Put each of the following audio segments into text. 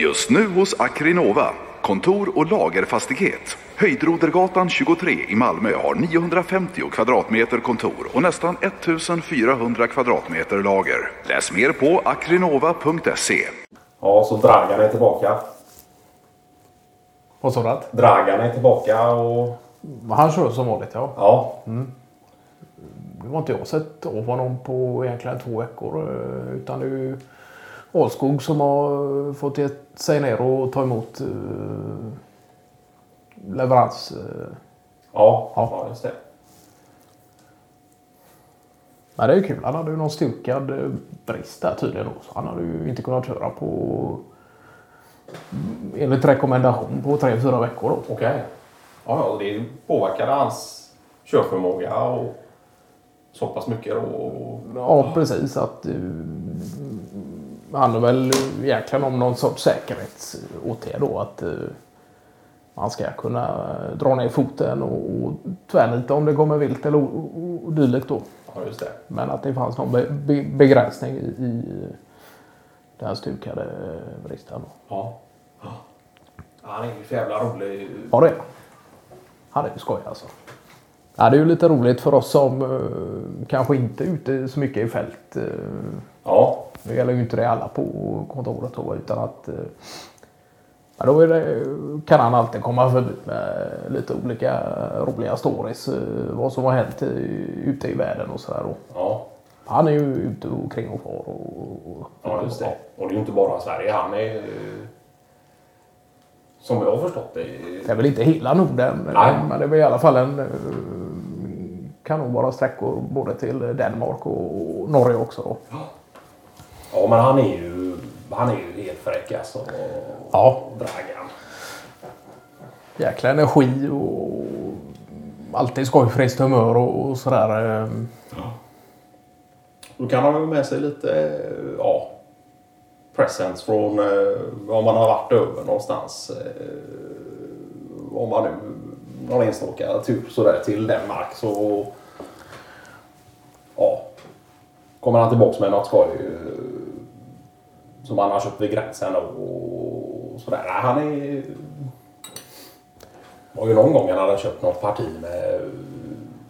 Just nu hos Akrinova. Kontor och lagerfastighet. Höjdrodergatan 23 i Malmö har 950 kvadratmeter kontor och nästan 1400 kvadratmeter lager. Läs mer på akrinova.se. Ja, så Dragan är tillbaka. Vad sa du? Dragan är tillbaka och... Han kör som vanligt ja. Ja, Nu har inte jag sett av honom på egentligen två veckor. eh, Utan ju Alskog som har fått ge sig ner och ta emot eh, leverans. eh. ja, Ja. ja. just det. Men det är ju kul. Han hade ju någon stukad eh, brist där tydligen. Då, så han hade ju inte kunnat köra på mm, enligt rekommendation på tre, fyra veckor. Okej. Ja, ja, det påverkade hans körförmåga och så pass mycket då. och- Ja, precis. Att, handlar väl egentligen om någon sorts säkerhetsåtgärd då. Att uh, man ska kunna dra ner foten och, och tvärnita om det kommer vilt eller dylikt då. Ja, just det. Men att det fanns någon be, be, begränsning i, i den stukade bristen. Då. Ja. Ja, Han är ju för jävla rolig. Ja, det är han. Är ju skoj alltså. Ja, det är ju lite roligt för oss som uh, kanske inte är ute så mycket i fält. Uh, Ja, Nu gäller ju inte det alla på kontoret då, utan att eh, ja, då det, kan han alltid komma förbi med lite olika roliga stories. eh, Vad som har hänt ute i världen och sådär. ja. Han är ju ute och kring och far. Och, och, Ja, just det. Och det är ju inte bara Sverige. Han är som jag har förstått det. Det är väl inte hela Norden, Nej. men det är väl i alla fall en eh, kan nog vara sträckor både till Danmark och Norge också. Då. Ja, men han är ju, han är ju helt fräck alltså. Ja. Dragan. Jäkla energi och alltid skojfriskt humör och, och sådär. eh. Då kan han ha med sig lite ja, presents från eh, om man har varit över någonstans. Eh, om man nu någon enstaka tur sådär till Danmark så ja, kommer han tillbaks med något skoj eh, som han har köpt vid gränsen och sådär. Han är var ju någon gång han hade köpt något parti med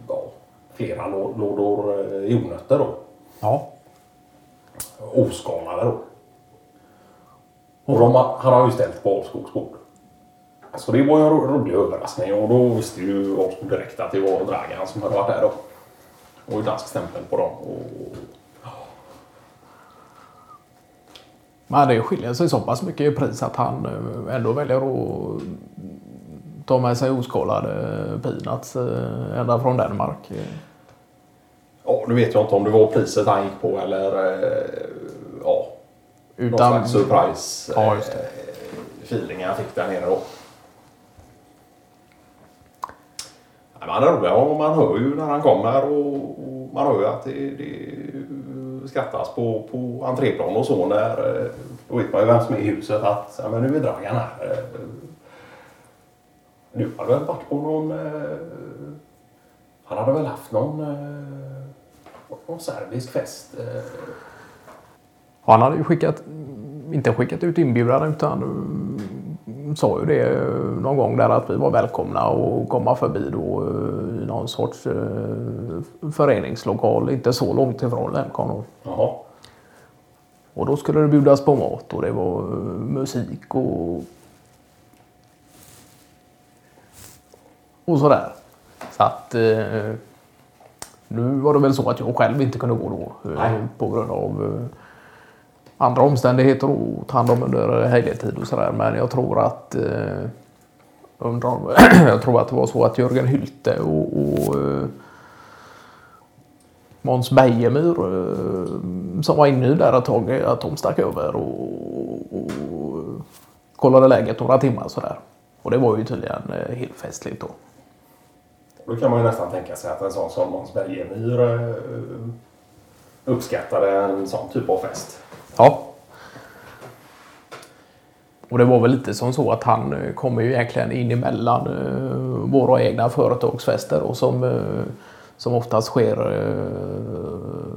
ja, flera lå- lådor eh, jordnötter då. Ja. Oskalade då. Och de, han har ju ställt på Alskogs bord. Alltså det var ju en ro- rolig överraskning och då visste ju Alskog direkt att det var Dragan som hade varit där då. Och dansk stämpel på dem. Och, Men det skiljer sig så pass mycket i pris att han eh, ändå väljer att ta med sig oskalade peanuts eh, ända från Danmark. ja, nu vet jag inte om det var priset han gick på eller eh, ja, någon Utan, slags surprise Ja, eh, feeling han fick där nere då. Ja, men han är rolig man hör ju när han kommer och, och man hör ju att det, det skrattas på, på entréplan och så när eh, då vet man ju vem som är i huset att ja, men nu är Dragan här. Eh, nu har väl varit på någon eh, han hade väl haft någon någon serbisk fest. han hade ju skickat, inte skickat ut inbjudan utan mm, sa ju det någon gång där att vi var välkomna att komma förbi då någon sorts eh, föreningslokal inte så långt ifrån. Jaha. Och då skulle det bjudas på mat och det var eh, musik och och sådär. Så att eh, nu var det väl så att jag själv inte kunde gå då eh, på grund av eh, andra omständigheter och ta hand om under helgetid och sådär. Men jag tror att eh, undrar, jag tror att det var så att Jörgen Hylte och, och eh, Måns Bejemyr eh, som var inne där ett tag, eh, att de stack över och, och kollade läget några timmar sådär. Och det var ju tydligen helt festligt då. Då kan man ju nästan tänka sig att en sån som Måns Belgemyr eh, uppskattade en sån typ av fest. Ja. Och det var väl lite som så att han eh, kommer ju egentligen in emellan eh, våra egna företagsfester och som, eh, som oftast sker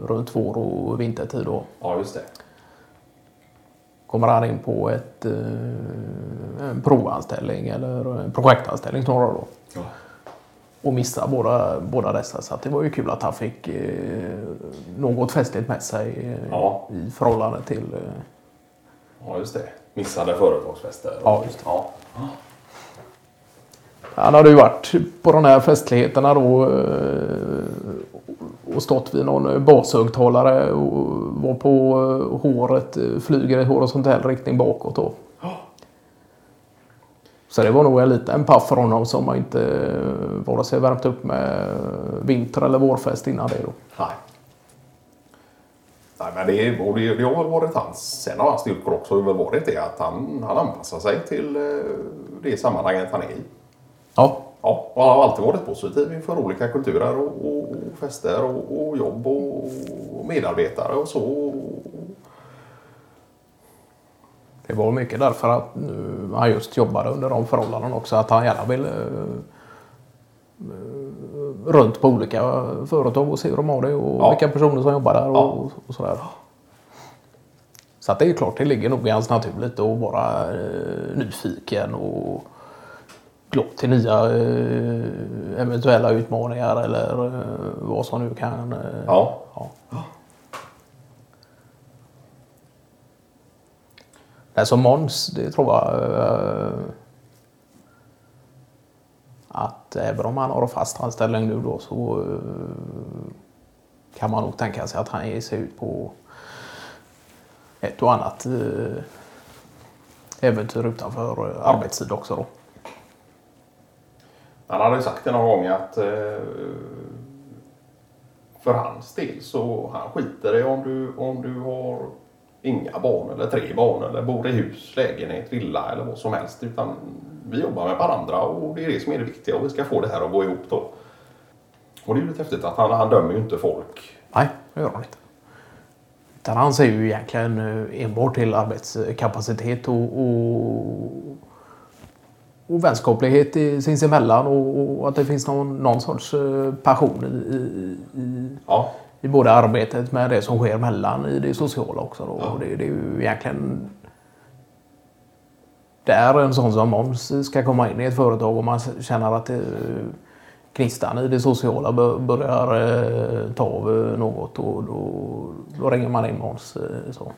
runt vår och vintertid. Då. Ja, just det. kommer han in på ett, en provanställning eller en projektanställning snarare då. Ja. Och missar båda, båda dessa. Så att det var ju kul att han fick något festligt med sig Ja. i förhållande till ja, just det. Missade företagsfester. Ja, just. Ja. Han hade ju varit på de här festligheterna då eh, och stått vid någon bashögtalare och var på eh, håret, eh, flyger i horisontell riktning bakåt då. Så det var nog en liten paff för honom som har inte eh, vare sig värmt upp med vinter eller vårfest innan det då. Nej. Nej, men det, och det, det har varit hans, sen har hans styrkor också väl varit det att han, han anpassar sig till eh, det sammanhanget han är i. Ja, Ja, och han har alltid varit positiv inför olika kulturer och, och, och fester och, och jobb och, och medarbetare och så. det var mycket därför att eh, han just jobbade under de förhållandena också. Att han gärna ville eh, eh, runt på olika företag och se hur de har det och Ja. vilka personer som jobbar där och, Ja. och sådär. Så att det är klart, det ligger nog i hans naturligt att vara eh, nyfiken och glad till nya eh, eventuella utmaningar eller eh, vad som nu kan... Eh, Ja. ja. Nej, som Måns, det tror jag eh, att även om han har en fast anställning nu då så eh, kan man nog tänka sig att han ger sig ut på ett och annat eh, äventyr utanför eh, arbetstid också då. Han hade ju sagt det någon gång att för hans del så han skiter i om du, om du har inga barn eller tre barn eller bor i hus, lägenhet, villa eller vad som helst. Utan vi jobbar med varandra och det är det som är det viktiga och vi ska få det här att gå ihop då. Och det är ju lite häftigt att han, han dömer ju inte folk. Nej, det gör han inte. Utan han ser ju egentligen eh, enbart till arbetskapacitet och, och, och vänskaplighet i- sinsemellan och, och att det finns någon, någon sorts eh, passion i, i, Ja, i både arbetet med det som sker mellan i det sociala också. Då. Ja. Och Det, det är ju egentligen där en sån som Måns ska komma in i ett företag och man känner att eh, gnistan i det sociala börjar eh, ta av eh, något och då, då ringer man in Måns. Så.